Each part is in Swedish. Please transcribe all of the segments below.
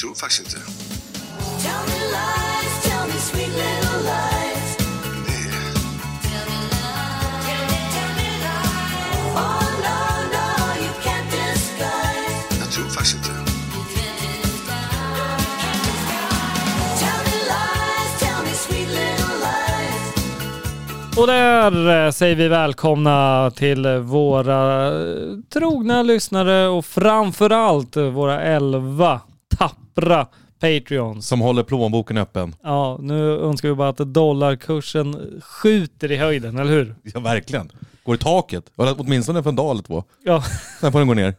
tror faktiskt inte. Disguise. Jag tror faktiskt inte. Lies. Och där eh, säger vi välkomna till våra eh, trogna lyssnare och framförallt våra elva tappra Patreons. Som håller plånboken öppen. Ja, nu önskar vi bara att dollarkursen skjuter i höjden, eller hur? Ja, verkligen. Går i taket. Eller åtminstone för en dag eller två. Ja, Sen får den gå ner.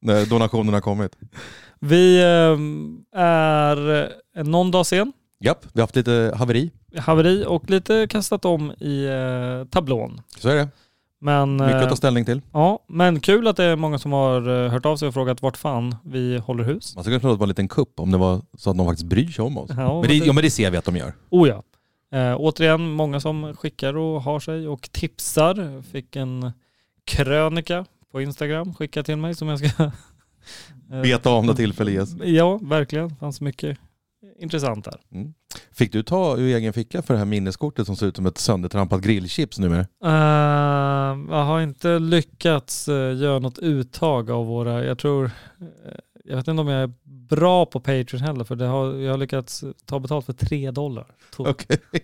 När donationerna har kommit. vi eh, är eh, någon dag sen, Japp, vi har haft lite haveri. haveri och lite kastat om i eh, tablån. Så är det. Men, Mycket eh, att ta ställning till. ja, men kul att det är många som har eh, hört av sig och frågat vart fan vi håller hus. Man skulle kunna tro att det var en liten kupp om det var så att de faktiskt bryr sig om oss. Ja, men, det, det- ja, men det ser vi att de gör. Oh ja. Eh, återigen, många som skickar och har sig och tipsar. Fick en krönika på Instagram skickad till mig som jag ska... eh, Beta av när tillfälle ges. Ja, verkligen. Det fanns mycket intressant där. Fick du ta ur egen ficka för det här minneskortet som ser ut som ett söndertrampat grillchips numera? Eh, jag har inte lyckats eh, göra något uttag av våra, jag tror, eh, jag vet inte om jag är bra på Patreon heller för har, jag har lyckats ta betalt för tre dollar. Okej.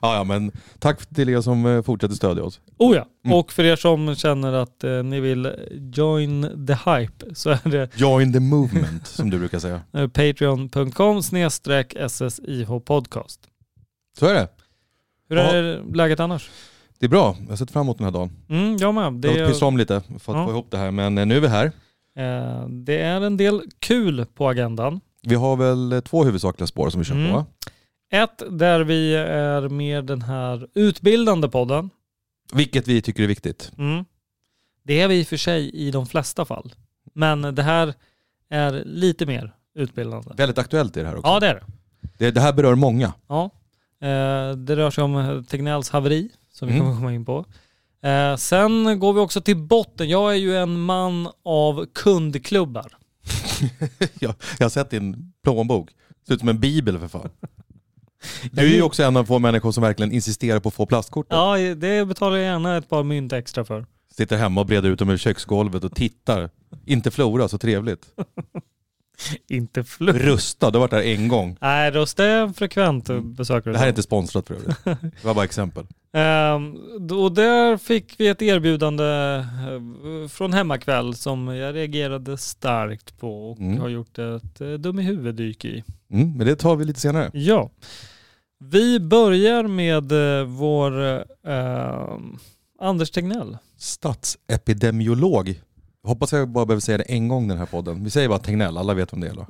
ja, ja, men tack till er som eh, fortsätter stödja oss. Oh ja, Mm. och för er som känner att eh, ni vill join the hype så är det Join the movement, som du brukar säga. eh, patreon.com snedstreck SSIH podcast. Så är det. Hur Ja. är läget annars? Det är bra. Jag har sett fram emot den här dagen. Mm, jag med. Det jag har Det, pysslat om lite för att Ja. få ihop det här, men eh, nu är vi här. Eh, det är en del kul på agendan. Vi har väl eh, två huvudsakliga spår som vi kör Mm. på va? Ett där vi är med den här utbildande podden. Vilket vi tycker är viktigt. Mm. Det är vi i och för sig i de flesta fall. Men det här är lite mer utbildande. Väldigt aktuellt är det här också. Ja det är det. Det, det här berör många. Ja. Eh, det rör sig om Tegnells haveri som vi Mm. kommer komma in på. Eh, sen går vi också till botten. Jag är ju en man av kundklubbar. jag, jag har sett din plånbok. Ser ut som en bibel för fan. Du är ju också en av få människor som verkligen insisterar på att få plastkort. Ja, det betalar jag gärna ett par mynt extra för. Sitter hemma och breder ut dem över köksgolvet och tittar. Inte Flora, så trevligt. Inte fluff. Rusta, du har varit där en gång. Nej, Röst är en frekvent besökare. Det här är inte sponsrat för övrigt. Det var bara exempel. Ehm, och där fick vi ett erbjudande eh, från Hemmakväll som jag reagerade starkt på och Mm. har gjort ett eh, dum i huvuddyk i. Mm, men det tar vi lite senare. Ja. Vi börjar med eh, vår eh, Anders Tegnell. Statsepidemiolog. Hoppas jag bara behöver säga det en gång den här podden. Vi säger bara Tegnell, alla vet vem det är då.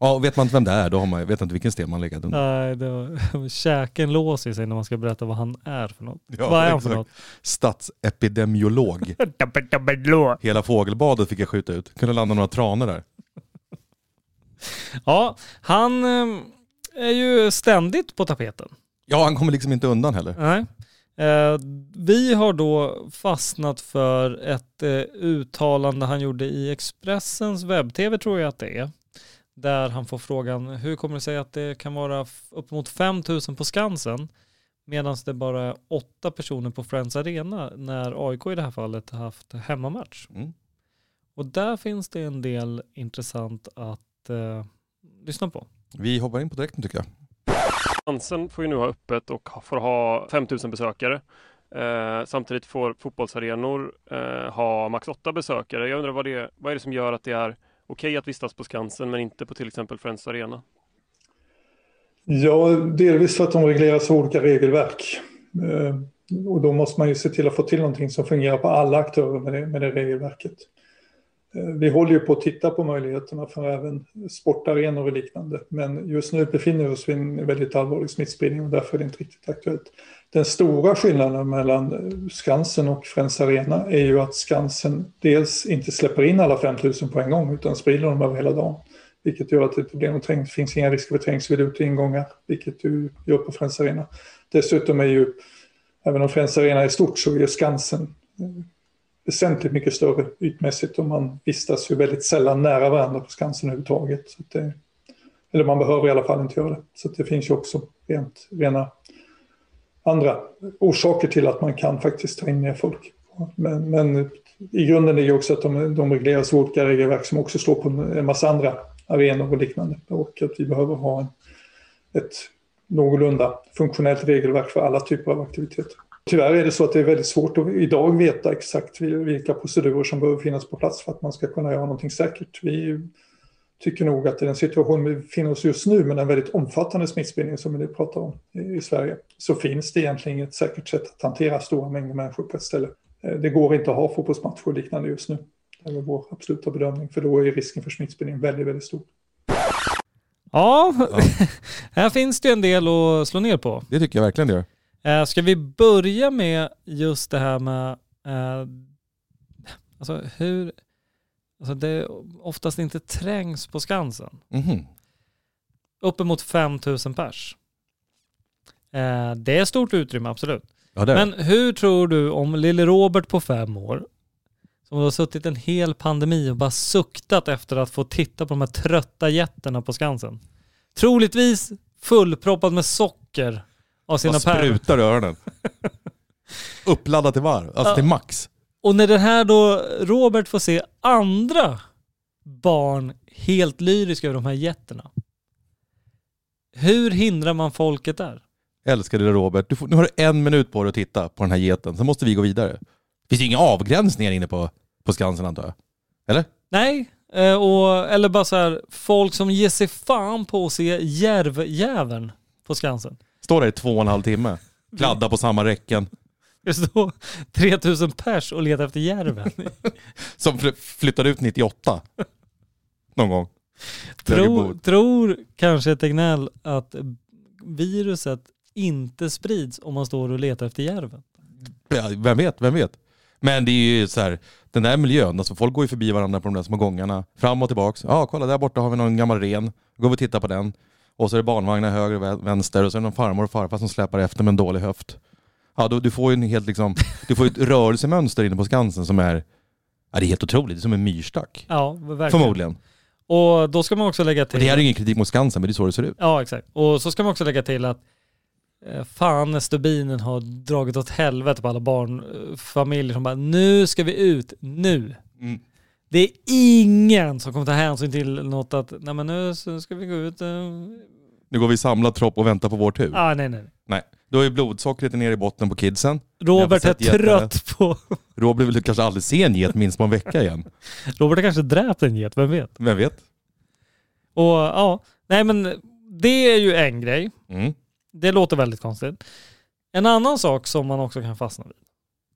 Ja, vet man inte vem det är, då har man, vet inte vilken sten man legat under. Nej, det var, käken låser sig när man ska berätta vad han är för något. Ja, vad är han för exakt. något? Statsepidemiolog. Hela fågelbadet fick jag skjuta ut. Kunde landa några tranor där. Ja, han eh, är ju ständigt på tapeten. Ja, han kommer liksom inte undan heller. Nej. Eh, vi har då fastnat för ett eh, uttalande han gjorde i Expressens webb-tv tror jag att det är. Där han får frågan hur kommer det sig att det kan vara uppemot 5 000 på Skansen medan det bara är åtta personer på Friends Arena när AIK i det här fallet har haft hemmamatch. Mm. Och där finns det en del intressant att eh, lyssna på. Vi hoppar in på direkten tycker jag. Skansen får ju nu ha öppet och får ha 5000 besökare. Eh, samtidigt får fotbollsarenor eh, ha max 8 besökare. Jag undrar vad, det, vad är det som gör att det är okej att vistas på Skansen men inte på till exempel Friends Arena? Ja, delvis för att de regleras av olika regelverk. Eh, Och då måste man ju se till att få till någonting som fungerar på alla aktörer med det, med det regelverket. Eh, vi håller ju på att titta på möjligheterna för även sportarenor och liknande. Men just nu befinner vi oss vid en väldigt allvarlig smittspridning och därför är det inte riktigt aktuellt. Den stora skillnaden mellan Skansen och Friends Arena är ju att Skansen dels inte släpper in alla 5000 på en gång utan sprider dem över hela dagen. Vilket gör att det inte blir någon träng- det finns inga risker för trängsel vid ut och ingångar, vilket du gör på Friends Arena. Dessutom är ju, även om Friends Arena är stort, så är Skansen eh, väsentligt mycket större ytmässigt och man vistas ju väldigt sällan nära varandra på Skansen överhuvudtaget. Så att det, Eller man behöver i alla fall inte göra det. Så att det finns ju också rent, rena andra orsaker till att man kan faktiskt ta in mer folk. Men, men i grunden är ju också att de, de regleras av olika regelverk som också står på en en massa andra arenor och liknande. Och att vi behöver ha en, ett någorlunda funktionellt regelverk för alla typer av aktiviteter. Tyvärr är det så att det är väldigt svårt att idag veta exakt vil- vilka procedurer som behöver finnas på plats för att man ska kunna göra någonting säkert. Vi tycker nog att i den situation vi befinner oss just nu med den väldigt omfattande smittspridning som vi nu pratar om i Sverige så finns det egentligen inget säkert sätt att hantera stora mängder människor på ett ställe. Eh, Det går inte att ha fotbollsmatcher och liknande just nu. Det är vår absoluta bedömning för då är risken för smittspridning väldigt, väldigt stor. Ja, här finns det en del att slå ner på. Det tycker jag verkligen det gör. Eh, ska vi börja med just det här med eh, alltså hur alltså det oftast inte trängs på Skansen. Mhm. Uppemot 5000 pers. Eh, det är stort utrymme, absolut. Ja. Men hur tror du om lille Robert på fem år, som har suttit en hel pandemi och bara suktat efter att få titta på de här trötta jätterna på Skansen. Troligtvis fullproppad med socker av sina pärlor. sprutar i öronen. Uppladdat till varv, alltså Ja. till max. Och när den här då Robert får se andra barn helt lyriska över de här jätterna. Hur hindrar man folket där? Älskade Robert, du får, nu har du en minut på dig att titta på den här geten, sen måste vi gå vidare. Finns det inga avgränsningar inne på, på Skansen antar jag? Eller? Nej, eh, och, eller bara så här, folk som ger sig fan på att se järvjäveln på Skansen. Står där i två och en halv timme, kladdar på samma räcken, Det står 3000 pers och letar efter järven. som fly- flyttade ut 98. Någon gång. Tror, tror kanske Tegnell att viruset inte sprids om man står och letar efter järven? Ja, vem vet, vem vet. Men det är ju så här, den där miljön, alltså folk går ju förbi varandra på de där små gångarna, fram och tillbaks. Ja, kolla där borta har vi någon gammal ren, går vi och tittar på den. Och så är det barnvagnar höger och vä- vänster och så är det någon farmor och farfar som släpar efter med en dålig höft. Ja, då, du får ju en helt liksom, du får ett rörelsemönster inne på Skansen som är, ja det är helt otroligt, det är som en myrstack. Ja, verkligen. Förmodligen. Och då ska man också lägga till... Och det här är ingen kritik mot Skansen, men det är så det ser ut. Ja, exakt. Och så ska man också lägga till att eh, fan stubinen har dragit åt helvete på alla barnfamiljer som bara nu ska vi ut, nu. Mm. Det är ingen som kommer ta hänsyn till något att nej men nu ska vi gå ut. eh. Nu går vi samlad tropp och väntar på vår tur. Ah, nej, nej. Nej, då är blodsockret nere i botten på kidsen. Robert är trött på... Robert vill kanske aldrig se en get minst på en vecka igen. Robert har kanske dräpt en get, vem vet? Vem vet? Och ja, nej men det är ju en grej. Mm. Det låter väldigt konstigt. En annan sak som man också kan fastna vid.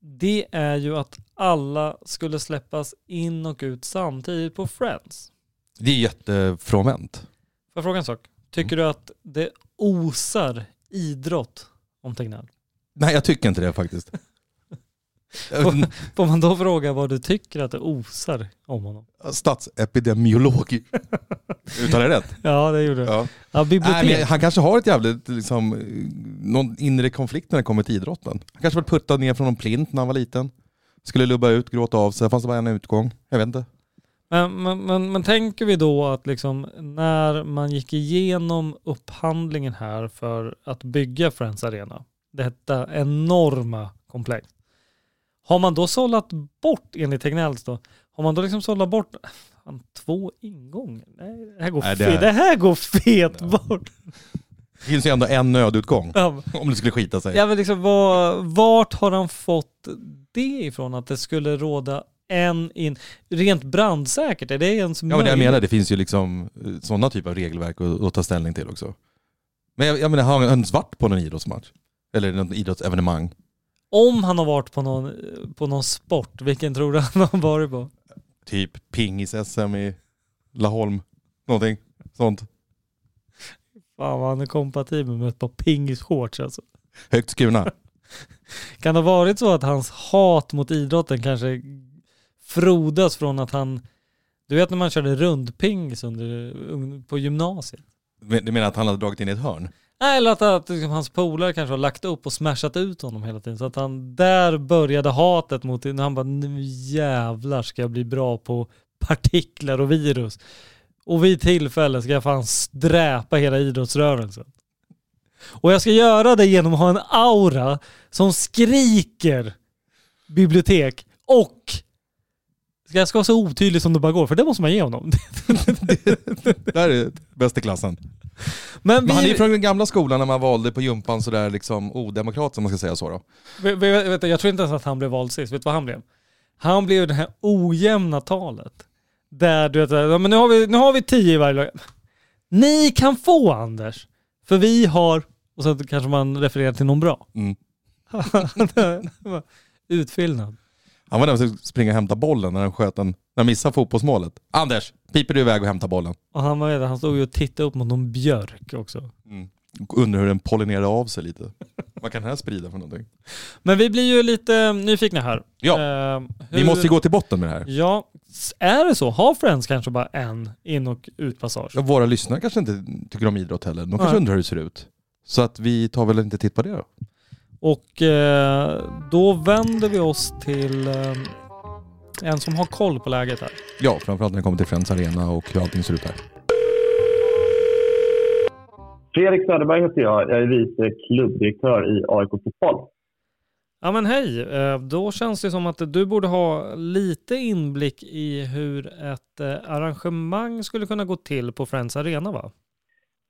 Det är ju att alla skulle släppas in och ut samtidigt på Friends. Det är jättefrånvänt. Får jag fråga en sak? Tycker du att det osar idrott om Tegnell? Nej, jag tycker inte det faktiskt. Får man då fråga vad du tycker att det osar om honom? Statsepidemiolog. Uttalar jag rätt? Ja, det gjorde du. Ja, Ja. bibliotek. Nej, han kanske har ett jävligt, liksom, någon inre konflikt när det kommer till idrotten. Han kanske var puttad ner från någon plint när han var liten. Skulle lubba ut, gråta av sig, fanns det bara en utgång. Jag vet inte. Men, men, men, men tänker vi då att liksom när man gick igenom upphandlingen här för att bygga Friends Arena, detta enorma komplex, har man då sållat bort, enligt Tegnells då, har man då liksom sållat bort fan, två ingångar? Nej, det här går, Nej, det fet, är- det här går fet bort. Det finns ju ändå en nödutgång. Ja, Om det skulle skita sig. Ja, men liksom, var, vart har han fått det ifrån? Att det skulle råda en in... Rent brandsäkert, är det ens Ja men det jag möjligt? menar, det finns ju liksom sådana typer av regelverk att, att ta ställning till också. Men jag, jag menar, har han ens varit på någon idrottsmatch? Eller något idrottsevenemang? Om han har varit på någon, på någon sport, vilken tror du han har varit på? Typ pingis-SM i Laholm, någonting sånt. Fan vad han är kompatibel med ett par pingisshorts alltså. Högt skurna. Kan det ha varit så att hans hat mot idrotten kanske frodas från att han... Du vet när man körde rundpingis under, på gymnasiet? Du menar att han hade dragit in i ett hörn? Nej, eller att, att liksom, hans polare kanske har lagt upp och smashat ut honom hela tiden. Så att han där började hatet mot när han bara nu jävlar ska jag bli bra på partiklar och virus. Och vid tillfälle ska jag fan dräpa hela idrottsrörelsen. Och jag ska göra det genom att ha en aura som skriker bibliotek och jag ska vara så otydlig som det bara går, för det måste man ge honom. Det här är bäst i klassen. Men Men han är ju vi, från den gamla skolan när man valde på jumpan sådär liksom odemokratiskt om man ska säga så då. vet, vet, jag tror inte ens att han blev vald sist. Vet du vad han blev? Han blev det här ojämna talet. Där du vet, ja, men nu har vi, nu har vi tio i varje lag. Ni kan få Anders, för vi har, och så kanske man refererar till någon bra. Mm. Utfyllnad. Han var den som springa och hämta bollen när han sköt en, när han missade fotbollsmålet. Anders, piper du iväg och hämtar bollen? Och han, var, han stod ju och tittade upp mot någon björk också. Mm. Undrar hur den pollinerar av sig lite. Vad kan den här sprida för någonting? Men vi blir ju lite nyfikna här. Ja, Eh, vi hur- måste ju gå till botten med det här. Ja, är det så? Har Friends kanske bara en in och utpassage? Ja, Våra lyssnare kanske inte tycker om idrott heller. De kanske Nej. undrar hur det ser ut. Så att vi tar väl inte titt på det då. Och eh, då vänder vi oss till eh, en som har koll på läget här. Ja, framförallt när det kommer till Friends Arena och hur allting ser ut här. Fredrik Söderberg heter jag. Jag är vice klubbdirektör i AIK Fotboll. Ja men hej, eh, då känns det som att du borde ha lite inblick i hur ett arrangemang skulle kunna gå till på Friends Arena va?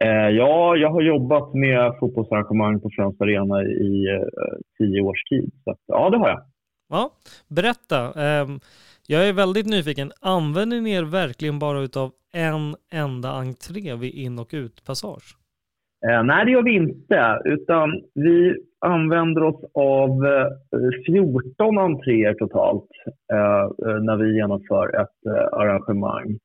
Eh, ja, jag har jobbat med fotbollsarrangemang på Friends Arena i eh, tio års tid. Så ja, det har jag. Ja, berätta. Ehm, Jag är väldigt nyfiken. Använder ni er verkligen bara utav en enda entré vid in och utpassage? Eh, nej, det gör vi inte. Utan vi använder oss av eh, 14 entréer totalt när vi genomför ett arrangemang.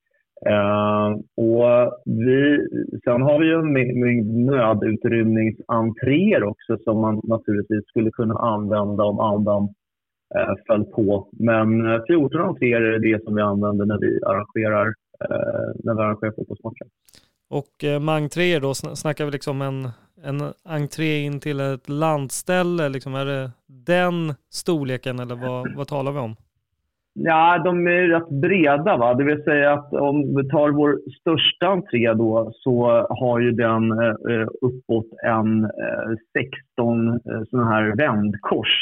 Uh, och vi, sen har vi ju en mängd- nödutrymningsentréer också som man naturligtvis skulle kunna använda om andan uh, eh, föll på. Men eh, 14 entréer är det som vi använder när vi arrangerar, eh, när vi arrangerar fotbollsmatcher. Och eh, med entréer då, sn- snackar vi liksom en, en entré in till ett landställe? Liksom, är det den storleken eller vad, vad talar vi om? Ja, de är rätt breda. Va? Det vill säga att om vi tar vår största entré då så har ju den eh, uppåt en eh, 16 eh, sådana här vändkors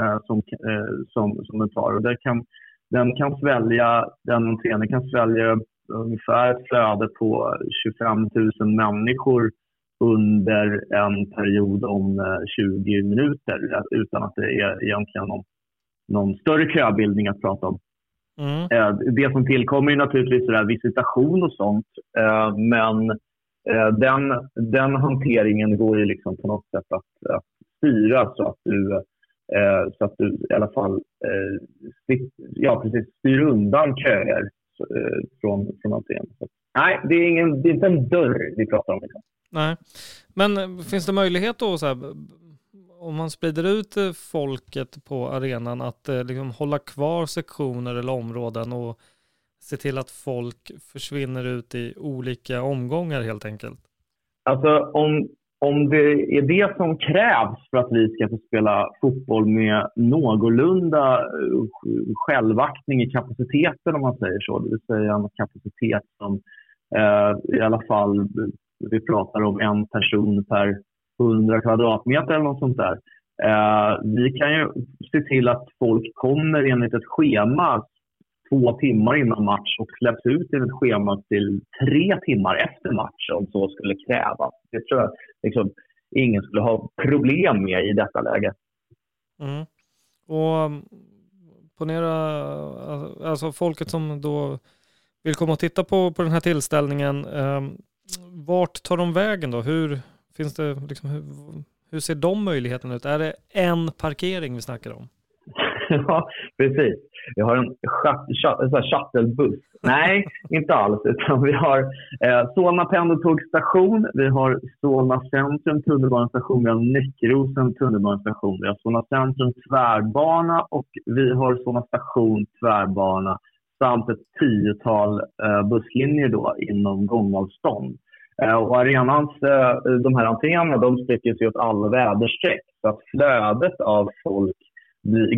eh, som, eh, som, som den tar. Och där kan, den kan svälja, den entrén den kan svälja ungefär ett flöde på 25 000 människor under en period om eh, 20 minuter eh, utan att det är egentligen någon, någon större köbildning att prata om. Mm. Eh, Det som tillkommer är naturligtvis sådär visitation och sånt. eh, Men eh, den, den hanteringen går ju liksom på något sätt att, att styra så att du, så att du i alla fall ja, precis, styr undan köer från, från entrén. Så, Nej, det är, ingen, det är inte en dörr vi pratar om. Liksom. Nej. Men finns det möjlighet då, så här, om man sprider ut eh, folket på arenan, att eh, liksom hålla kvar sektioner eller områden och se till att folk försvinner ut i olika omgångar helt enkelt? Alltså om, om det är det som krävs för att vi ska få spela fotboll med någorlunda eh, självaktning i kapaciteten om man säger så. Det vill säga en kapacitet som eh, i alla fall vi pratar om en person per 100 kvadratmeter eller något sånt där. Eh, vi kan ju se till att folk kommer enligt ett schema två timmar innan match och släpps ut enligt schemat till tre timmar efter match om så skulle krävas. Det tror jag liksom, ingen skulle ha problem med i detta läge. Mm. Och mm, ponera, alltså folket som då vill komma och titta på, på den här tillställningen, eh, vart tar de vägen då? Hur, finns det, liksom, hur, hur ser de möjligheterna ut? Är det en parkering vi snackar om? Ja, precis. Vi har en shuttlebuss. Nej, inte alls. Utan vi har eh, Solna pendeltågsstation, vi har Solna centrum tunnelbanestation, vi har Näckrosen tunnelbanestation, vi har Solna centrum tvärbana och vi har Solna station tvärbana samt ett tiotal eh, busslinjer då inom gångavstånd. Eh, och arenans, eh, de här antennerna de sträcker sig åt alla väderstreck. Så att flödet av folk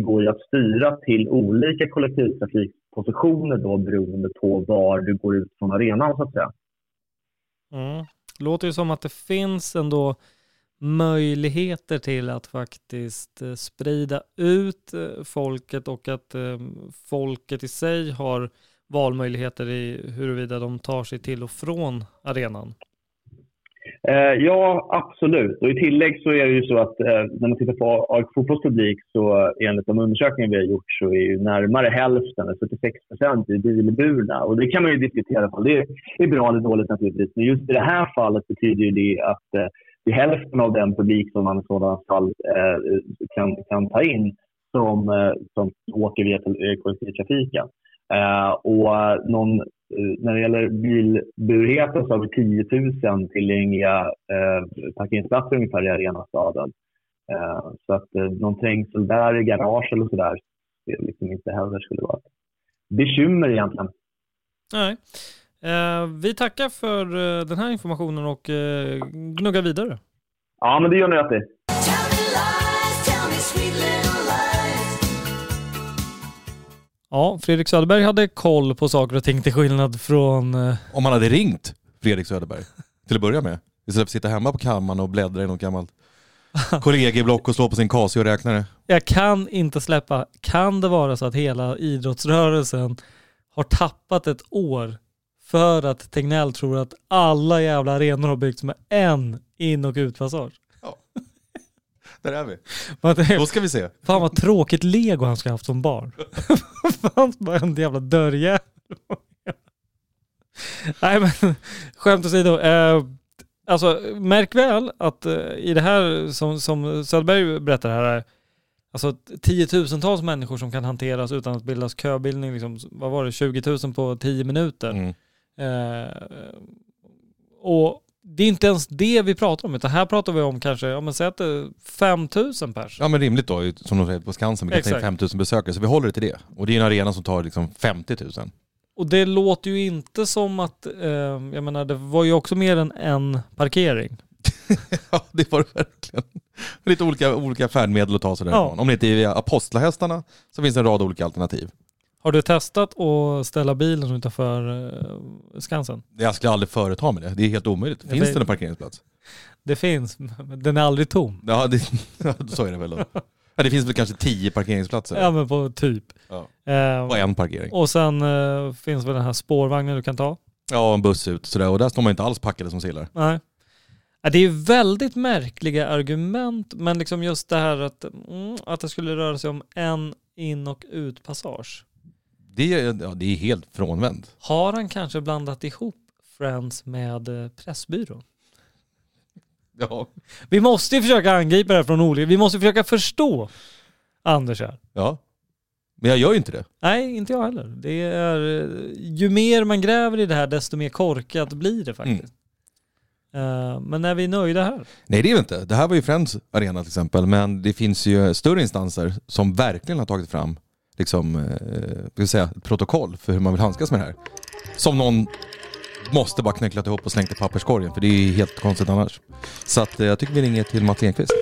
går ju att styra till olika kollektivtrafikpositioner då beroende på var du går ut från arenan så att säga. Mm. Låter ju som att det finns ändå möjligheter till att faktiskt eh, sprida ut folket och att folket i sig har valmöjligheter i huruvida de tar sig till och från arenan. Eh, ja, absolut. Och I tillägg så är det ju så att eh, när man tittar på AIK fotbolls publik så eh, enligt de undersökningar vi har gjort så är ju närmare hälften, eh, 76 procent, bilburna. Och det kan man ju diskutera om det är bra eller dåligt naturligtvis. Men just i det här fallet betyder ju det att eh, det är hälften av den publik som man i sådana fall eh, kan, kan ta in som, eh, som åker via eh, kollektivtrafiken. Eh, och någon, när det gäller bilburheten så har vi 10 000 tillgängliga eh, parkeringsplatser ungefär i arenastaden. Eh, så att eh, någon trängsel där i garage eller sådär det liksom inte heller skulle vara ett bekymmer egentligen. Nej. Eh, vi tackar för eh, den här informationen och eh, gnuggar vidare. Ja, men det gör ni rätt i. Ja, Fredrik Söderberg hade koll på saker och ting till skillnad från... eh, Om man hade ringt Fredrik Söderberg till att börja med. Istället för att sitta hemma på kammaren och bläddra i något gammalt kollegieblock och slå på sin Casio-räknare. Jag kan inte släppa, kan det vara så att hela idrottsrörelsen har tappat ett år för att Tegnell tror att alla jävla arenor har byggts med en in och utpassage? Där är vi. Då ska vi se. Fan vad tråkigt lego han ska ha haft som barn. Fanns bara en jävla dörrjävel. Nej men skämt åsido. Eh, alltså märk väl att eh, i det här som, som Söderberg berättar här är alltså tiotusentals människor som kan hanteras utan att bildas köbildning. Liksom, vad var det? 20 000 på 10 minuter. Mm. Eh, och det är inte ens det vi pratar om, utan här pratar vi om kanske, ja men säg att det är 5000 pers. Ja men rimligt då, som de säger på Skansen, vi kan ta in Exakt. 5000 besökare. Så vi håller det till det. Och det är en arena som tar liksom 50 000. Och det låter ju inte som att, eh, jag menar det var ju också mer än en parkering. Ja det var det verkligen. Lite olika, olika färdmedel att ta sig därifrån. Ja. Om det inte är via apostlahästarna så finns det en rad olika alternativ. Har du testat att ställa bilen utanför eh, Skansen? Jag skulle aldrig företa mig det. Det är helt omöjligt. Finns det- det en parkeringsplats? Det finns, men den är aldrig tom. Ja, det, så är det väl då. Ja, det finns väl kanske tio parkeringsplatser. Ja men på typ. Ja. Eh, Och en parkering. och sen eh, finns väl den här spårvagnen du kan ta. Ja, en buss ut sådär. Och där står man inte alls packade som sillar. Nej. Ja, Det är väldigt märkliga argument, men liksom just det här att, mm, att det skulle röra sig om en in och utpassage. Det är, ja, det är helt frånvänt. Har han kanske blandat ihop Friends med eh, Pressbyrån? Ja. Vi måste ju försöka angripa det här från olika, vi måste försöka förstå Anders här. ja. Men jag gör ju inte det. Nej, inte jag heller. Det är, eh, ju mer man gräver i det här, desto mer korkat blir det faktiskt. Eh, men är vi nöjda här? Nej det är vi inte. Det här var ju Friends arena till exempel. Men det finns ju större instanser som verkligen har tagit fram liksom, eh, säga, ett protokoll för hur man vill handskas med det här. Som någon måste bara knycklat ihop och slängt i papperskorgen för det är helt konstigt annars. Så att, eh, jag tycker vi ringer till Mats Enqvist.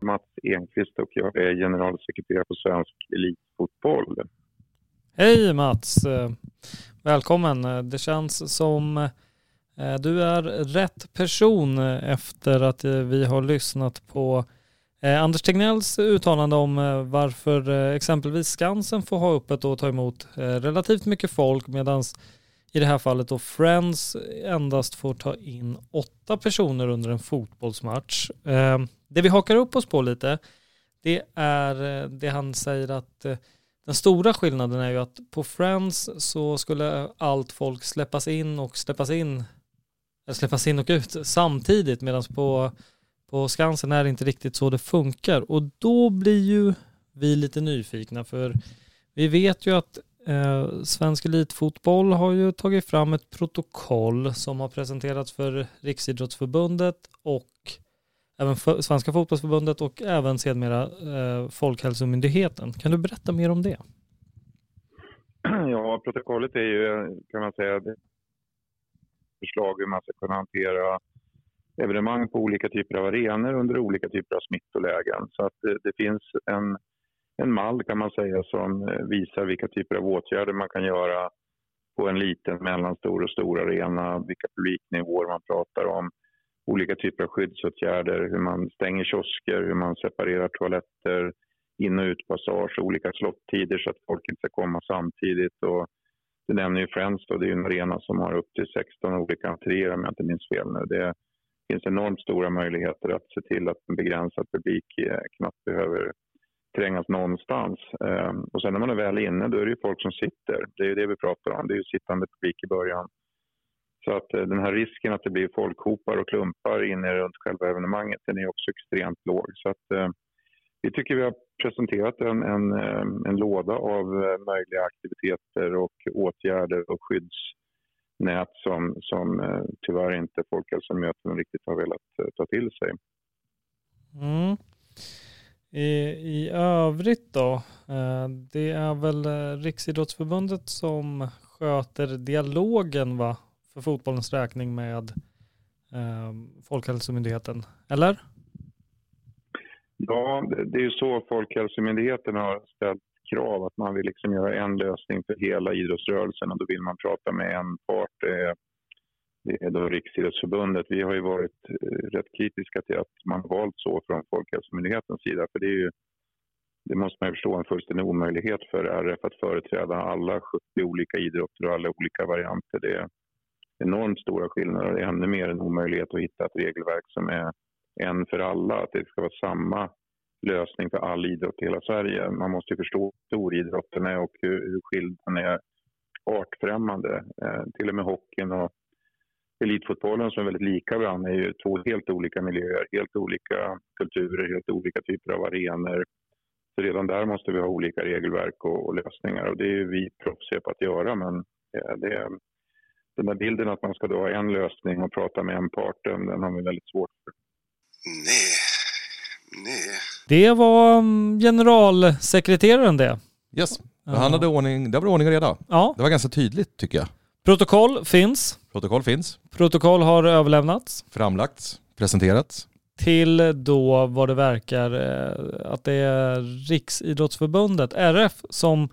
Mats Enqvist och jag är generalsekreterare på Svensk Elitfotboll. Hej Mats! Välkommen. Det känns som eh, du är rätt person efter att vi har lyssnat på eh, Anders Tegnells uttalande om eh, varför eh, exempelvis Skansen får ha öppet och ta emot eh, relativt mycket folk medan i det här fallet då Friends endast får ta in åtta personer under en fotbollsmatch. Eh, Det vi hakar upp oss på lite det är eh, det han säger att eh, den stora skillnaden är ju att på Friends så skulle allt folk släppas in och släppas in eller släppas in och ut samtidigt medan på, på Skansen är det inte riktigt så det funkar och då blir ju vi lite nyfikna för vi vet ju att eh, Svensk Elitfotboll har ju tagit fram ett protokoll som har presenterats för Riksidrottsförbundet och även för Svenska Fotbollsförbundet och även sedermera eh, Folkhälsomyndigheten. Kan du berätta mer om det? Ja, protokollet är ju, kan man säga, förslag hur man ska kunna hantera evenemang på olika typer av arenor under olika typer av smittolägen. Så att det, det finns en, en mall kan man säga som eh, visar vilka typer av åtgärder man kan göra på en liten, mellanstor och stor arena, vilka publiknivåer man pratar om, olika typer av skyddsåtgärder, hur man stänger kiosker, hur man separerar toaletter, in och utpassage, olika slottider så att folk inte ska komma samtidigt. Och du nämner ju Friends då, det är en arena som har upp till 16 olika entréer om jag inte minns fel nu. Det finns enormt stora möjligheter att se till att en begränsad publik eh, knappt behöver trängas någonstans. Ehm, och sen när man är väl inne, då är det ju folk som sitter. Det är ju det vi pratar om. Det är ju sittande publik i början. Så att eh, den här risken att det blir folkhopar och klumpar inne runt själva evenemanget, den är också extremt låg. Så att eh, vi tycker vi har presenterat en, en, eh, en låda av möjliga aktiviteter och åtgärder och skydds skyddsnät som, som eh, tyvärr inte Folkhälsomöten riktigt har velat eh, ta till sig. Mm. I, I övrigt då, eh, det är väl Riksidrottsförbundet som sköter dialogen va? För fotbollens räkning med eh, Folkhälsomyndigheten, eller? Ja, det det är ju så Folkhälsomyndigheten har ställt krav att man vill liksom göra en lösning för hela idrottsrörelsen och då vill man prata med en part. Det är, det är då Riksidrottsförbundet. Vi har ju varit eh, rätt kritiska till att man valt så från Folkhälsomyndighetens sida för det är ju det måste man ju förstå en fullständig omöjlighet för RF att företräda alla 70 olika idrotter och alla olika varianter. Det är enormt stora skillnader och det är ännu mer en omöjlighet att hitta ett regelverk som är en för alla, att det ska vara samma lösning för all idrott i hela Sverige. Man måste ju förstå hur stor idrotten är och hur, hur skild den är artfrämmande. Eh, till och med hockeyn och elitfotbollen som är väldigt lika varandra är ju två helt olika miljöer, helt olika kulturer, helt olika typer av arenor. Så redan där måste vi ha olika regelverk och, och lösningar och det är ju vi proffsiga på att göra men eh, det den där bilden att man ska då ha en lösning och prata med en part, den, den har vi väldigt svårt för. Mm, Nej. Det var mm, generalsekreteraren det. Yes, Ja. han hade ordning, det var ordning och reda. Ja, Det var ganska tydligt tycker jag. protokoll finns. Protokoll finns, Protokoll har överlämnats framlagts, presenterats. till då vad det verkar eh, att det är Riksidrottsförbundet, RF, som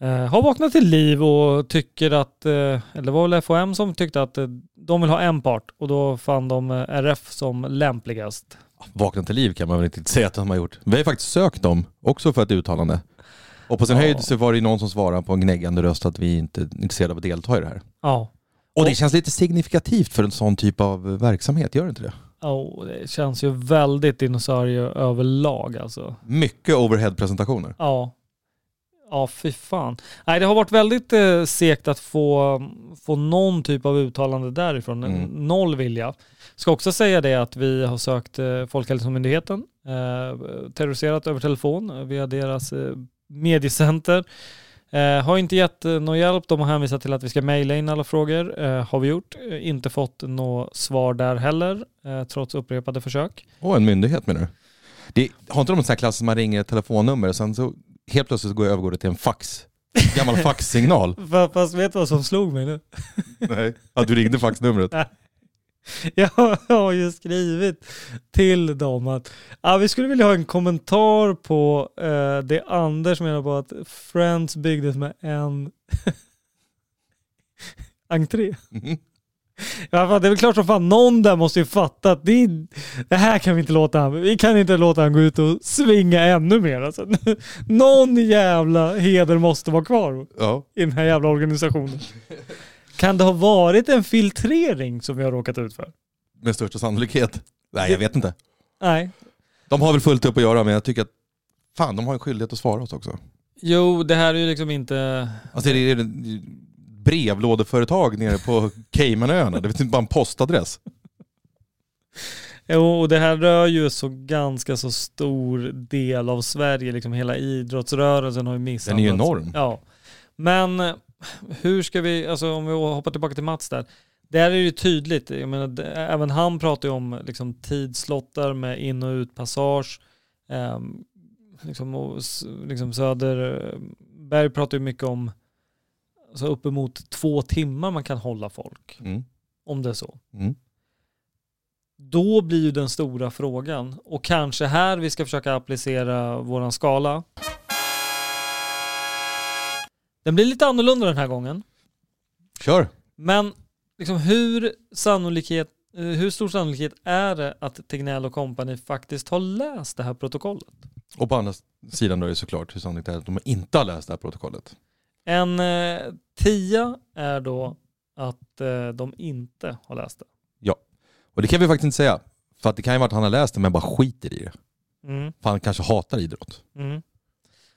eh, har vaknat till liv och tycker att, eh, eller det var väl FHM som tyckte att de vill ha en part och då fann de RF som lämpligast. Vakna till liv kan man väl inte säga att de har gjort. Vi har ju faktiskt sökt dem också för ett uttalande. Och på sin Ja. höjd så var det någon som svarade på en gnäggande röst att vi inte är intresserade av att delta i det här. Ja, Och det känns lite signifikativt för en sån typ av verksamhet, gör det inte det? oh, det känns ju väldigt dinosaurie överlag alltså. Mycket overhead-presentationer. Ja. Ja, fy fan. Nej, det har varit väldigt eh, segt att få, få någon typ av uttalande därifrån. Mm. Noll vilja. Ska också säga det att vi har sökt eh, Folkhälsomyndigheten, eh, terroriserat över telefon eh, via deras eh, mediecenter. Eh, har inte gett eh, någon hjälp. De har hänvisat till att vi ska mejla in alla frågor. Eh, har vi gjort. Eh, inte fått något svar där heller, eh, trots upprepade försök. Och en myndighet menar du? Det, har inte de en sån här klass som man ringer ett telefonnummer och sen så helt plötsligt går jag övergår det till en fax? Gammal faxsignal. Fa- Fast vet du vad som slog mig nu? Nej. Att du ringde faxnumret. Jag har ju skrivit till dem att ja, vi skulle vilja ha en kommentar på eh, det Anders menar på att Friends byggdes med en entré. Mhm. Ja, det är väl klart som fan, någon där måste ju fatta att det, är- det här kan vi inte låta han, vi kan inte låta han gå ut och svinga ännu mer. Alltså, någon jävla heder måste vara kvar Ja. i den här jävla organisationen. Kan det ha varit en filtrering som vi har råkat ut för? Med största sannolikhet. Nej, jag vet inte. Nej. De har väl fullt upp att göra, men jag tycker att fan, de har en skyldighet att svara oss också. Jo, det här är ju liksom inte... Alltså det är brevlådeföretag nere på Caymanöarna. Det är inte bara en postadress. Jo, och det här rör ju så ganska så stor del av Sverige. Liksom hela idrottsrörelsen har ju missat. Den är ju enorm. Ja. Men eh, hur ska vi, alltså om vi hoppar tillbaka till Mats där. Där är det ju tydligt, jag menar, även han pratar ju om liksom, tidslottar med in och utpassage. Ehm, liksom, och, liksom Söderberg pratar ju mycket om alltså, uppemot två timmar man kan hålla folk, Mm. om det är så. Mm. Då blir ju den stora frågan, och kanske här vi ska försöka applicera våran skala. Den blir lite annorlunda den här gången. Kör! Men liksom hur, sannolikhet, eh, hur stor sannolikhet är det att Tegnell och company faktiskt har läst det här protokollet? Och på andra sidan då är det såklart hur sannolikt det är att de inte har läst det här protokollet. En eh, tia är då att eh, de inte har läst det. Och det kan vi faktiskt inte säga. För att det kan ju vara att han har läst det men bara skiter i det. Mm. För han kanske hatar idrott. Mm.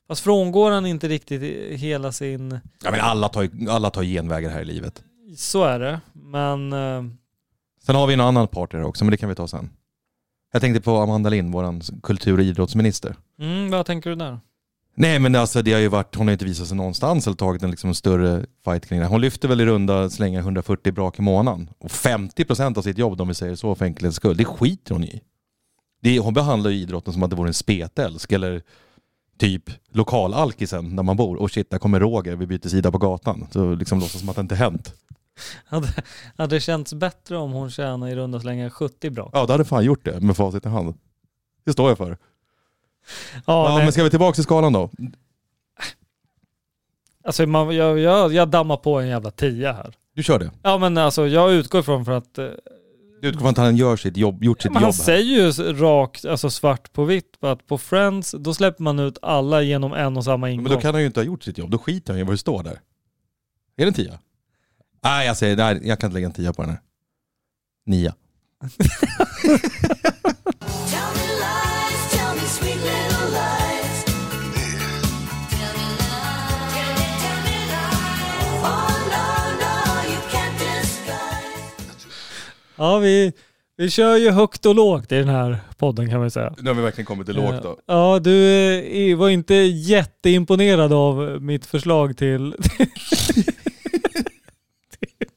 Fast frångår han inte riktigt hela sin... Ja men alla tar, alla tar genvägar här i livet. Så är det, men... eh, Sen har vi en annan part här också, men det kan vi ta sen. Jag tänkte på Amanda Lind, våran kultur och idrottsminister. Mm, vad tänker du där? Nej men alltså det har ju varit, hon har inte visat sig någonstans eller tagit en liksom större fight kring det. Hon lyfter väl i runda slängar 140 brak i månaden. Och 50% av sitt jobb, om vi säger så för enkelhetens skull, det skiter hon i. Det hon behandlar ju idrotten som att det vore en spetälsk eller typ lokalalkisen där man bor. Och shit, där kommer Roger, vi byter sida på gatan. Så liksom låtsas som att det inte hänt. Hade, hade det känts bättre om hon tjänar i runda slängar 70 bra? Ja, det hade fan gjort det med facit i hand. Det står jag för. Ja, men ska vi tillbaka till skalan då? Alltså man, jag, jag, jag dammar på en jävla tia här. Du kör det. Ja men alltså jag utgår från för att eh, Du utgår från att han gör sitt jobb, gjort sitt men jobb han här. säger ju rakt, alltså svart på vitt, på att på Friends, då släpper man ut alla genom en och samma ingång. Men då kan han ju inte ha gjort sitt jobb, då skiter han i vad det står där. Är det en tia? Nej jag säger, nej jag kan inte lägga en tia på den här. Nia. Tell me lies, Ja vi, vi kör ju högt och lågt i den här podden kan man säga. Nu har vi verkligen kommit till lågt då. Ja, du eh, var inte jätteimponerad av mitt förslag till, till,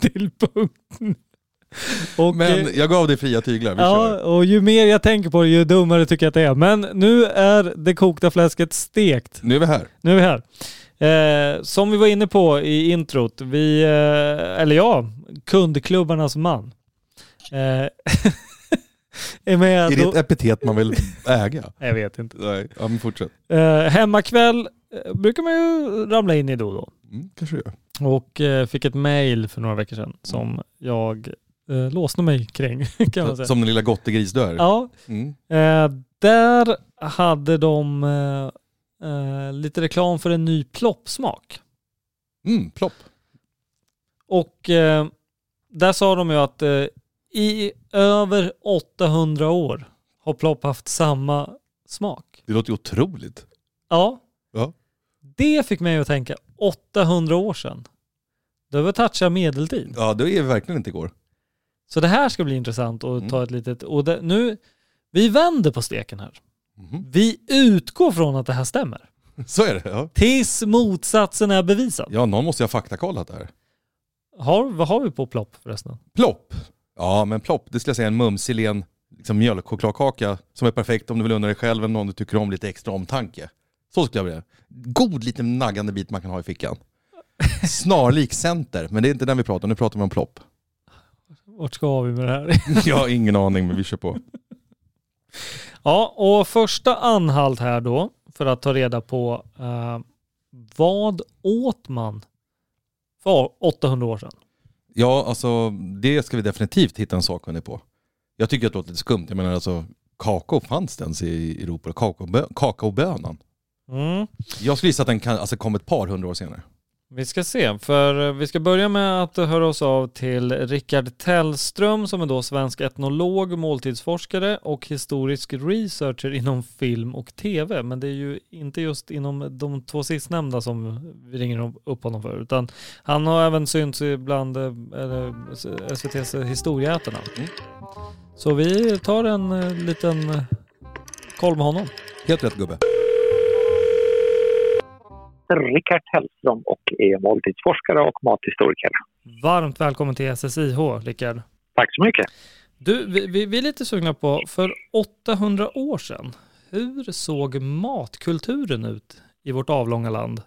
till punkten. Och, Men eh, jag gav dig fria tyglar, vi Ja, kör. och ju mer jag tänker på det, ju dummare tycker jag att det är. Men nu är det kokta fläsket stekt. Nu är vi här. Nu är vi här. Eh, som vi var inne på i introt, vi, eh, eller ja, kundklubbarnas man. Eh, är med Är det ett epitet man vill äga? Jag vet inte. Nej, ja men fortsätt. Eh, hemmakväll eh, brukar man ju ramla in i då och då. Mm, kanske gör. Och eh, fick ett mail för några veckor sedan som jag eh, låste mig kring kan man säga. Som den lilla gottegris du är. Ja, Mm. eh, där hade de eh, lite reklam för en ny ploppsmak. Mm, plopp. Och där sa de ju att eh, i över 800 år har plopp haft samma smak. Det låter ju otroligt. Ja. Ja. Det fick mig att tänka 800 år sedan. Då har vi touchat medeltid. Ja, det är verkligen inte igår. Så det här ska bli intressant att Mm. ta ett litet... Och det, nu, vi vänder på steken här. Mhm. Vi utgår från att det här stämmer. Så är det, ja. Tills motsatsen är bevisad. Ja, någon måste ju ha faktakollat det här. Har, vad har vi på plopp förresten? Plopp. Ja, men plopp, det skulle jag säga en mumsig len liksom mjölkchokladkaka som är perfekt om du vill unna dig själv eller någon du tycker om lite extra omtanke. Så skulle jag vilja. God liten naggande bit man kan ha i fickan. Snarlik center, men det är inte den vi pratar om, nu pratar vi om plopp. Vart ska vi med det här? Jag har ingen aning, men vi kör på. Ja, och första anhalt här då för att ta reda på eh, vad åt man för 800 år sedan? Ja, alltså det ska vi definitivt hitta en sakkunnig på. Jag tycker att det låter lite skumt. Jag menar alltså, kakao fanns det ens i Europa? Kakaobö- Kakaobönan? Mm. Jag skulle gissa att den kan, alltså, kom ett par hundra år senare. Vi ska se, för vi ska börja med att höra oss av till Rickard Tellström som är då svensk etnolog, måltidsforskare och historisk researcher inom film och tv. Men det är ju inte just inom de två sistnämnda som vi ringer upp honom för, utan han har även synts eller, SVTs Historieätarna. Mm. Så vi tar en eh, liten eh, koll med honom. Helt rätt gubbe. Rickard Hellström och är måltidsforskare och mathistoriker. Varmt välkommen till SSIH, Rickard. Tack så mycket. Du, vi, vi, vi är lite sugna på, för 800 år sedan, hur såg matkulturen ut i vårt avlånga land?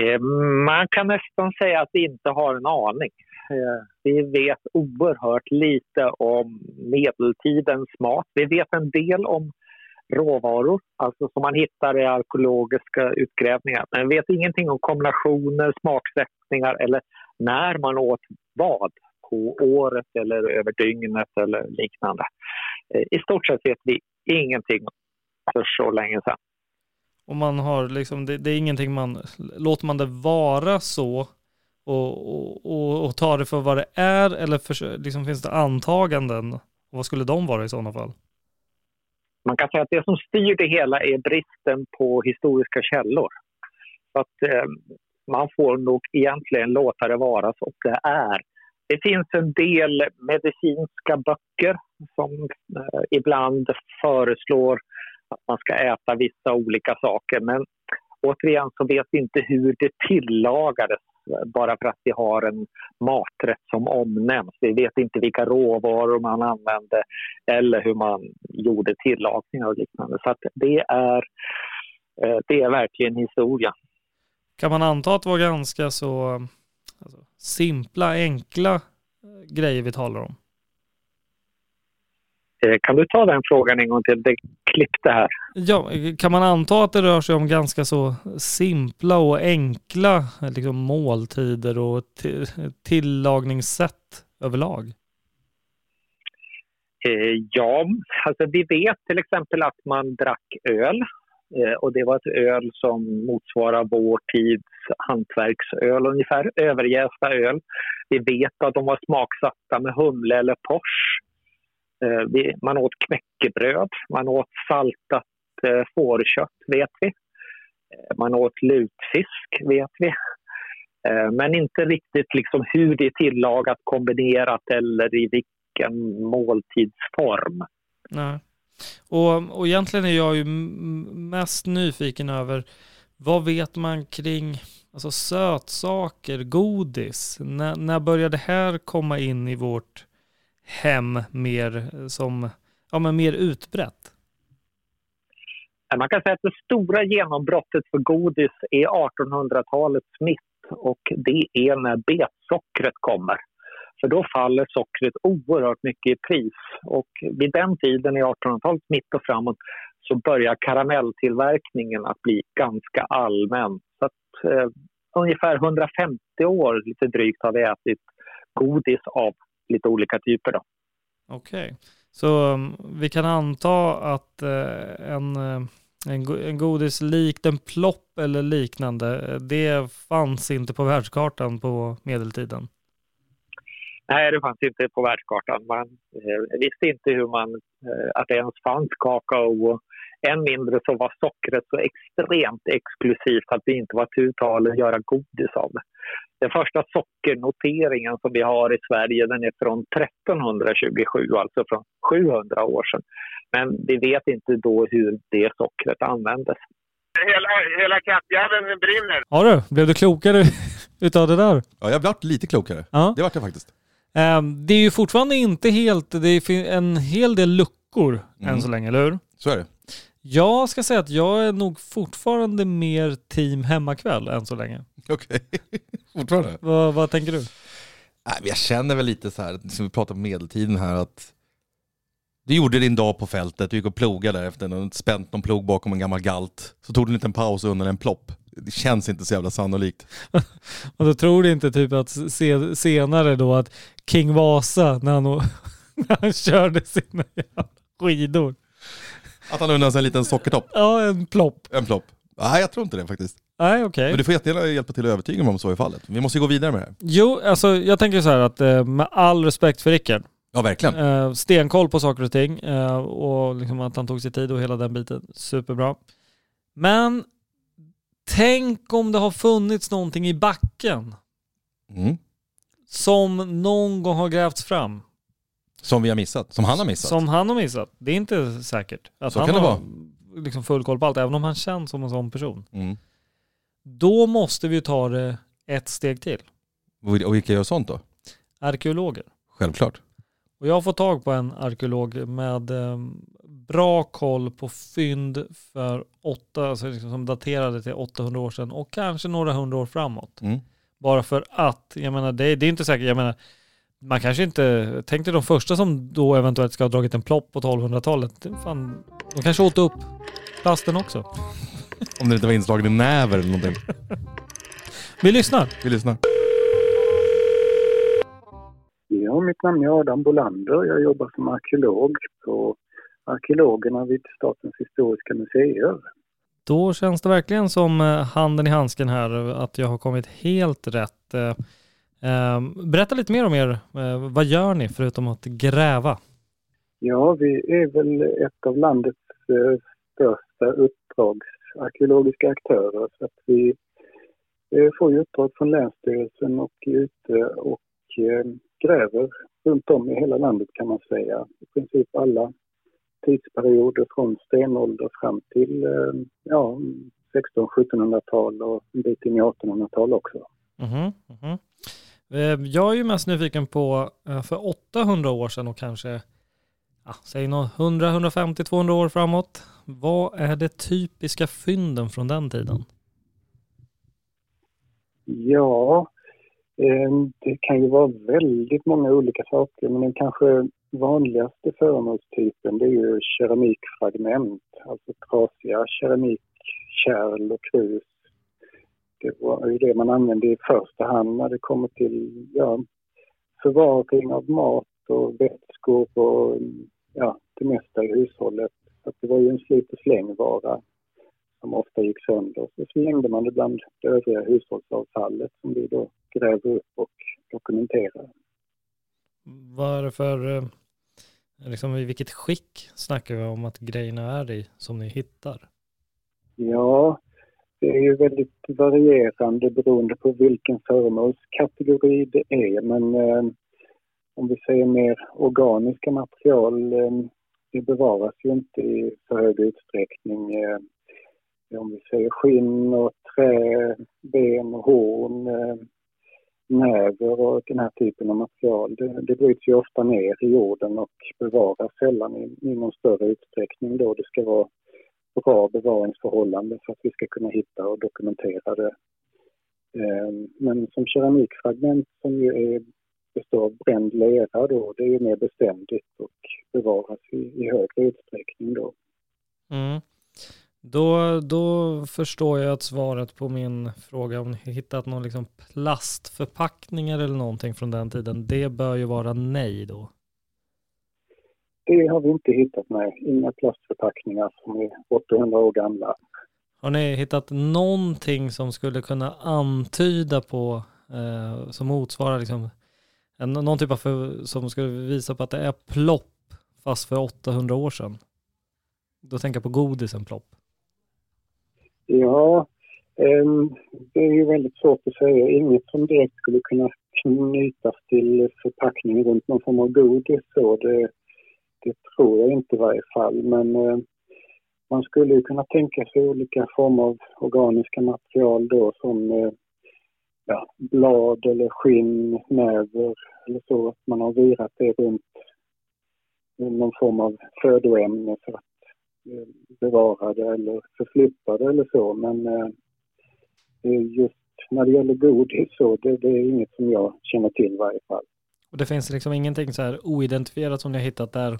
Eh, Man kan nästan säga att vi inte har en aning. Eh, Vi vet oerhört lite om medeltidens mat. Vi vet en del om råvaror, alltså som man hittar i arkeologiska utgrävningar. Men vet ingenting om kombinationer, smaksättningar eller när man åt vad på året eller över dygnet eller liknande. Eh, I stort sett vet vi ingenting för så länge sedan. Och man har liksom, det, det är ingenting man, låter man det vara så och, och, och, och tar det för vad det är eller för, liksom, finns det antaganden? Och vad skulle de vara i sådana fall? Man kan säga att det som styr det hela är bristen på historiska källor. Så att, eh, man får nog egentligen låta det vara som det är. Det finns en del medicinska böcker som eh, ibland föreslår att man ska äta vissa olika saker. Men återigen så vet vi inte hur det tillagades bara för att vi har en maträtt som omnämns. Vi vet inte vilka råvaror man använde eller hur man gjorde tillagningar och liknande. Så att det, är, eh, det är verkligen historia. Kan man anta att det var ganska så alltså, simpla, enkla eh, grejer vi talar om? Eh, Kan du ta den frågan en gång till? Det klippte här. Ja, kan man anta att det rör sig om ganska så simpla och enkla liksom, måltider och ti- tillagningssätt överlag? Eh, ja, alltså vi vet till exempel att man drack öl. Eh, och det var ett öl som motsvarar vår tids hantverksöl ungefär, överjästa öl. Vi vet att de var smaksatta med humle eller pors. Eh, vi, man åt knäckebröd, man åt saltat eh, fårkött vet vi. Eh, man åt lutfisk vet vi. Eh, men inte riktigt liksom hur det är tillagat, kombinerat eller i vilken måltidsform. Nej. Och, och egentligen är jag ju mest nyfiken över vad vet man kring alltså sötsaker, godis? När, när började det här komma in i vårt hem mer som, ja men mer utbrett? Man kan säga att det stora genombrottet för godis är 1800-talets mitt och det är när betsockret kommer. För då faller sockret oerhört mycket i pris och vid den tiden i 1800-talets mitt och framåt så börjar karamelltillverkningen att bli ganska allmän. Så att, eh, ungefär 150 år lite drygt har vi ätit godis av lite olika typer. Då. Okej, så um, vi kan anta att eh, en, eh, en, go- en godis likt en plopp eller liknande, eh, det fanns inte på världskartan på medeltiden. Nej, det fanns inte på världskartan. Man eh, visste inte hur man, eh, att det ens fanns kakao. Och än mindre så var sockret så extremt exklusivt att vi inte var tu tal att göra godis av det. Den första sockernoteringen som vi har i Sverige den är från 1327, alltså från 700 år sedan. Men vi vet inte då hur det sockret användes. Hela, hela kattjäveln brinner. Ja du, blev du klokare utav det där? Ja, jag vart lite klokare. Ja. Det vart jag faktiskt. Ehm, Det är ju fortfarande inte helt, det finns en hel del luckor Mm. än så länge, eller hur? Så är det. Jag ska säga att jag är nog fortfarande mer team hemmakväll än så länge. Okej. Fortfarande? Vad, vad tänker du? Jag känner väl lite så här, som vi pratade om medeltiden här, att du gjorde din dag på fältet, du gick och plogade där efter en spänt någon plog bakom en gammal galt. Så tog du en liten paus under en plopp. Det känns inte så jävla sannolikt. Och då tror du inte typ att se, senare då att King Vasa när han, när han körde sina skidor. Att han unnar sig en liten sockertopp, Ja, en plopp. en plopp. Nej, jag tror inte det faktiskt. Nej, okej. Men du får jättegärna hjälpa till att övertyga mig om så är fallet. Vi måste ju gå vidare med det här. Jo, alltså jag tänker så här att eh, med all respekt för Rickard, Ja, verkligen. eh, stenkoll på saker och ting eh, och liksom att han tog sig tid och hela den biten, superbra. Men tänk om det har funnits någonting i backen Mm. som någon gång har grävts fram. Som vi har missat, som han har missat. Som han har missat. Det är inte säkert att Så han kan det har vara. liksom full koll på allt, även om han känns som en sån person. Mm. Då måste vi ta det ett steg till. Och vilka gör sånt då? Arkeologer. Självklart. Och jag har fått tag på en arkeolog med eh, bra koll på fynd för åtta, alltså liksom som daterade till 800 år sedan och kanske några hundra år framåt. Mm. Bara för att, jag menar det, det är inte säkert, jag menar man kanske inte, tänk dig de första som då eventuellt ska ha dragit en plopp på 1200-talet. Fan, de kanske åt upp plasten också. Om det inte var inslagen i näver eller någonting. Vi lyssnar. Vi lyssnar. Ja, mitt namn är Adam Bolander. Jag jobbar som arkeolog på arkeologerna vid Statens historiska museer. Då känns det verkligen som eh, handen i handsken här, att jag har kommit helt rätt. Eh, eh, Berätta lite mer om er. Eh, Vad gör ni förutom att gräva? Ja, vi är väl ett av landets eh, största uppdragsarkeologiska aktörer. Så att vi eh, får ju uppdrag från Länsstyrelsen och är ute och gräver runt om i hela landet kan man säga. I princip alla tidsperioder från stenålder fram till ja, 1600-1700-tal och en bit in i 1800-tal också. Mhm, mhm. Eh, jag är ju mest nyfiken på eh, för 800 år sedan och kanske, ja, säg 100, 150, 200 år framåt. Vad är det typiska fynden från den tiden? Ja, eh, det kan ju vara väldigt många olika saker men den kanske vanligaste föremålstypen det är ju keramikfragment, alltså trasiga keramikkärl och krus. Det var ju det man använde i första hand när det kommer till ja, förvaring av mat och vätskor och ja, det mesta i hushållet. Så det var ju en slit och slängvara som ofta gick sönder. Så slängde man det bland det övriga hushållsavfallet som vi då gräver upp och dokumenterar. Vad är det för, eh, liksom i vilket skick snackar vi om att grejerna är i som ni hittar? Ja, det är ju väldigt varierande beroende på vilken föremålskategori det är. Men eh, om vi säger mer organiska material, eh, det bevaras ju inte i så hög utsträckning. Eh, om vi säger skinn och trä, ben och horn, eh, näver och den här typen av material. Det, det bryts ju ofta ner i jorden och bevaras sällan i, i någon större utsträckning då det ska vara bra bevaringsförhållanden för att vi ska kunna hitta och dokumentera det. Ehm, men som keramikfragment som ju är, består av bränd lera då, det är ju mer beständigt och bevaras i, i högre utsträckning då. Mm. Då, då förstår jag att svaret på min fråga om ni hittat någon liksom plastförpackningar eller någonting från den tiden, det bör ju vara nej då. Det har vi inte hittat med. Inga plastförpackningar som är 800 år gamla. Har ni hittat någonting som skulle kunna antyda på, eh, som motsvarar liksom, en, någon typ av, för, som skulle visa på att det är plopp fast för 800 år sedan? Då tänker jag på godisen plopp. Ja, ehm, det är ju väldigt svårt att säga. Inget som direkt skulle kunna knytas till förpackning runt någon form av godis. Så det, det tror jag inte i varje fall. Men eh, man skulle ju kunna tänka sig olika former av organiska material då som eh, ja, blad eller skinn, näver eller så. Att man har virat det runt någon form av födoämne för att eh, bevara det eller förflytta det eller så. Men eh, just när det gäller godis så, det, det är inget som jag känner till i varje fall. Och det finns liksom ingenting så här oidentifierat som ni har hittat där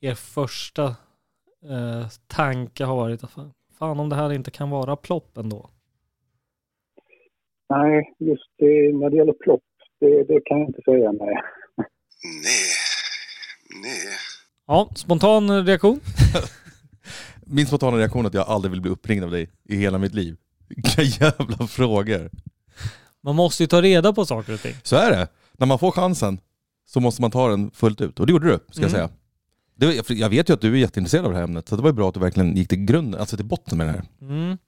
er första eh, tanke har varit att fan, om det här inte kan vara plopp ändå. Nej, just det, när det gäller plopp, det, det kan jag inte säga nej. Nej. Nej. Ja, spontan reaktion. Min spontana reaktion är att jag aldrig vill bli uppringd av dig i hela mitt liv. Vilka jävla frågor. Man måste ju ta reda på saker och ting. Så är det. När man får chansen så måste man ta den fullt ut. Och det gjorde du, ska jag Mm. säga. Det, var- jag vet ju att du är jätteintresserad av det här ämnet, så det var ju bra att du verkligen gick till grunden, alltså till botten med det här. Mm.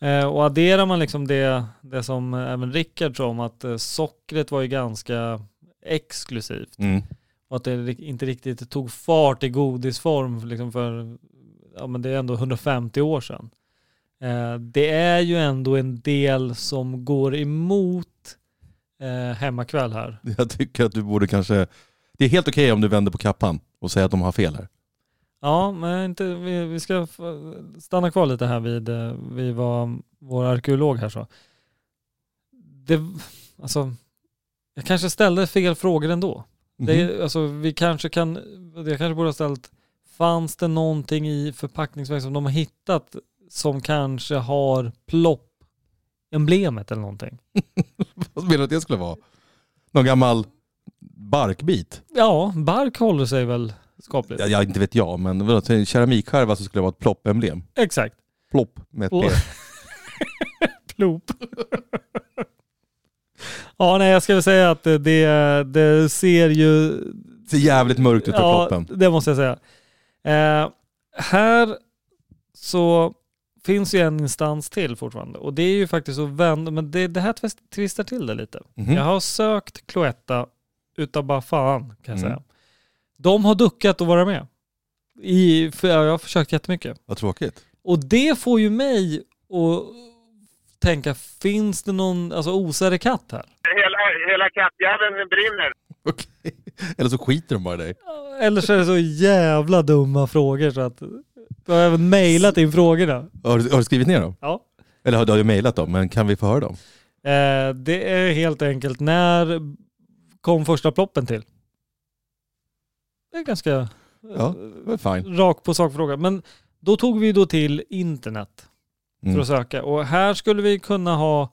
Eh, och adderar man liksom det, det som även Rickard sa om att eh, sockret var ju ganska exklusivt. Mm. Och att det inte riktigt tog fart i godisform liksom för, ja men det är ändå 150 år sedan. Eh, det är ju ändå en del som går emot eh, hemmakväll här. Jag tycker att du borde kanske... Det är helt okej om du vänder på kappan och säger att de har fel här. Ja, men inte, vi, vi ska stanna kvar lite här vid, eh, vid vad vår arkeolog här sa. Det, alltså, jag kanske ställde fel frågor ändå. Det, Mhm. alltså, vi kanske kan, jag kanske borde ha ställt, fanns det någonting i förpackningsväg som de har hittat som kanske har plopp-emblemet eller någonting? Vad menar du att det skulle vara? Någon gammal barkbit? Ja, bark håller sig väl skapligt. Ja, ja, inte vet jag, men vadå, till en keramikskärva så skulle det vara ett plopp-emblem. Exakt. Plopp med ett P. Plop. ja, nej jag ska väl säga att det, det, det ser ju... ser jävligt mörkt ut för ja, ploppen. det måste jag säga. Eh, här så finns ju en instans till fortfarande och det är ju faktiskt att vända, men det, det här twistar till det lite. Mhm. Jag har sökt Cloetta utav bara fan kan jag Mm. säga. De har duckat att vara med. I, för jag har försökt jättemycket. Vad tråkigt. Och det får ju mig att tänka, finns det någon alltså, osare katt här? Hela, hela kattjäveln brinner. Eller så skiter de bara i dig. Eller så är det så jävla dumma frågor så att du har även mejlat in frågorna. Har du, har du skrivit ner dem? Ja. Eller har du, har du mejlat dem? Men kan vi få höra dem? Eh, det är helt enkelt, när kom första ploppen till? Det är ganska Ja, det är fine. rak på sakfråga. Men då tog vi då till internet för Mm. att söka. Och här skulle vi kunna ha,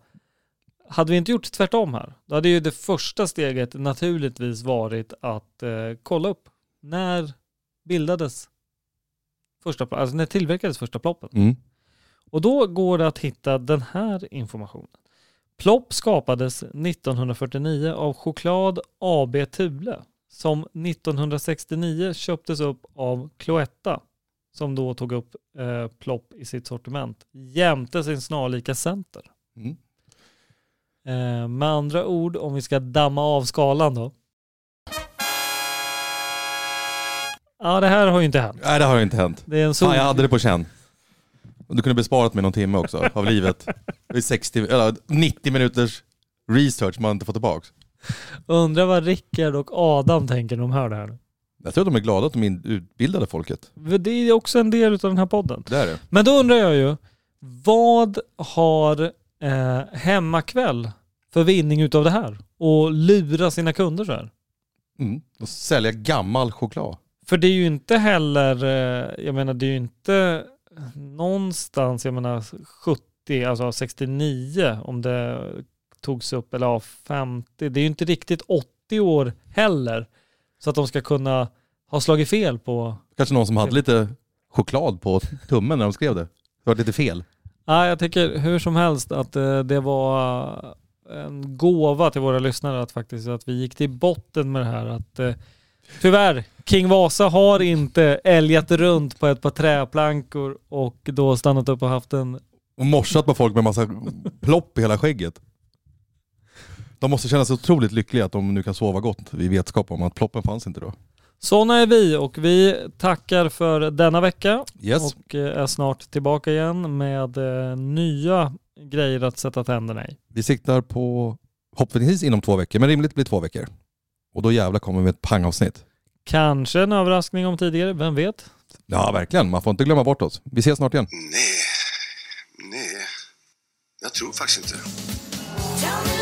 hade vi inte gjort tvärtom här, då hade ju det första steget naturligtvis varit att eh, kolla upp när bildades första alltså när tillverkades första ploppen. Mm. Och då går det att hitta den här informationen. Plopp skapades 1949 av Choklad AB Thule som 1969 köptes upp av Cloetta som då tog upp eh, Plopp i sitt sortiment jämte sin snarlika Center. Mm. Eh, med andra ord, om vi ska damma av skalan då. Ja, det här har ju inte hänt. Nej, det har inte hänt. Det är en sol... Fan, jag hade det på känn. Och du kunde besparat mig någon timme också av livet. Det är 60, eller 90 minuters research man inte får tillbaks. Undrar vad Rickard och Adam tänker när de hör det här. Jag tror att de är glada att de utbildade folket. Det är också en del av den här podden. Det är det. Men då undrar jag ju, vad har eh, Hemmakväll för vinning utav det här? Och lura sina kunder så här? Mm. Och sälja gammal choklad. För det är ju inte heller, eh, jag menar det är ju inte någonstans, jag menar 70, alltså 69 om det togs upp, eller ja, 50, det är ju inte riktigt 80 år heller. Så att de ska kunna ha slagit fel på Kanske någon som hade lite choklad på tummen när de skrev det. Det var lite fel. Ja, jag tycker hur som helst att eh, det var en gåva till våra lyssnare att faktiskt att vi gick till botten med det här. Att, eh, tyvärr, King Vasa har inte älgat runt på ett par träplankor och då stannat upp och haft en... Och morsat på folk med massa plopp i hela skägget. De måste känna sig otroligt lyckliga att de nu kan sova gott i vetskap om att ploppen fanns inte då. Sådana är vi och vi tackar för denna vecka Yes. och eh, är snart tillbaka igen med eh, nya grejer att sätta tänderna i. Vi siktar på hoppningsvis inom två veckor, men rimligt blir två veckor. Och då jävlar kommer vi med ett pangavsnitt. Kanske en överraskning om tidigare, vem vet? Ja, verkligen. Man får inte glömma bort oss. Vi ses snart igen. Nej, nej. Jag tror faktiskt inte det.